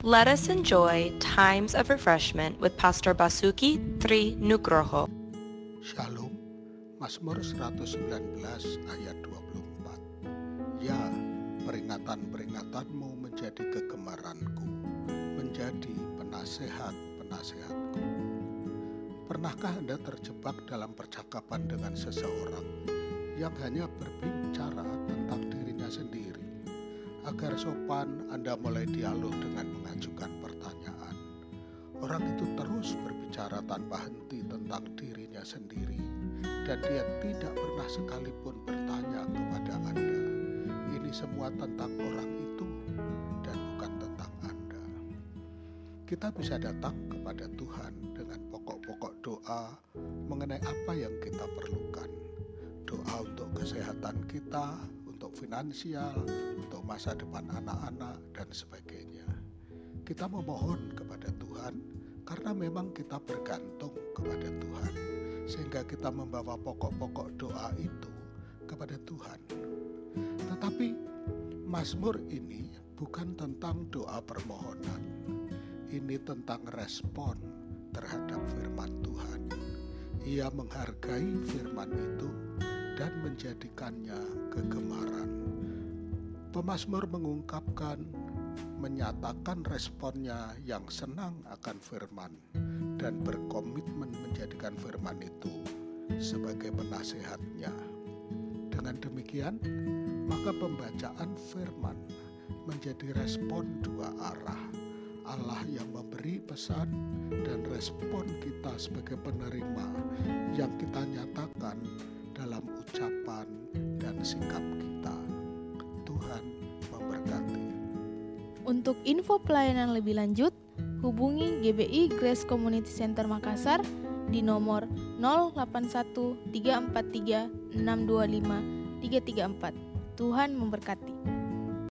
Let us enjoy times of refreshment with Pastor Basuki Tri Nugroho. Shalom, Mazmur 119 ayat 24. Ya, peringatan-peringatanmu menjadi kegemaranku, menjadi penasehat-penasehatku. Pernahkah Anda terjebak dalam percakapan dengan seseorang yang hanya berbicara? Agar sopan, Anda mulai dialog dengan mengajukan pertanyaan. Orang itu terus berbicara tanpa henti tentang dirinya sendiri, dan dia tidak pernah sekalipun bertanya kepada Anda. Ini semua tentang orang itu dan bukan tentang Anda. Kita bisa datang kepada Tuhan dengan pokok-pokok doa mengenai apa yang kita perlukan. Doa untuk kesehatan kita, untuk finansial, untuk masa depan anak-anak, dan sebagainya. Kita memohon kepada Tuhan karena memang kita bergantung kepada Tuhan, sehingga kita membawa pokok-pokok doa itu kepada Tuhan. Tetapi Mazmur ini bukan tentang doa permohonan, ini tentang respon terhadap firman Tuhan. Ia menghargai firman itu dan menjadikannya kegemaran. Pemasmur mengungkapkan, menyatakan responnya yang senang akan firman dan berkomitmen menjadikan firman itu sebagai penasehatnya. Dengan demikian, maka pembacaan firman menjadi respon dua arah. Allah yang memberi pesan dan respon kita sebagai penerima yang kita nyatakan dalam ucapan dan sikap kita. Tuhan memberkati. Untuk info pelayanan lebih lanjut, hubungi GBI Grace Community Center Makassar di nomor 081 343 625 334. Tuhan memberkati.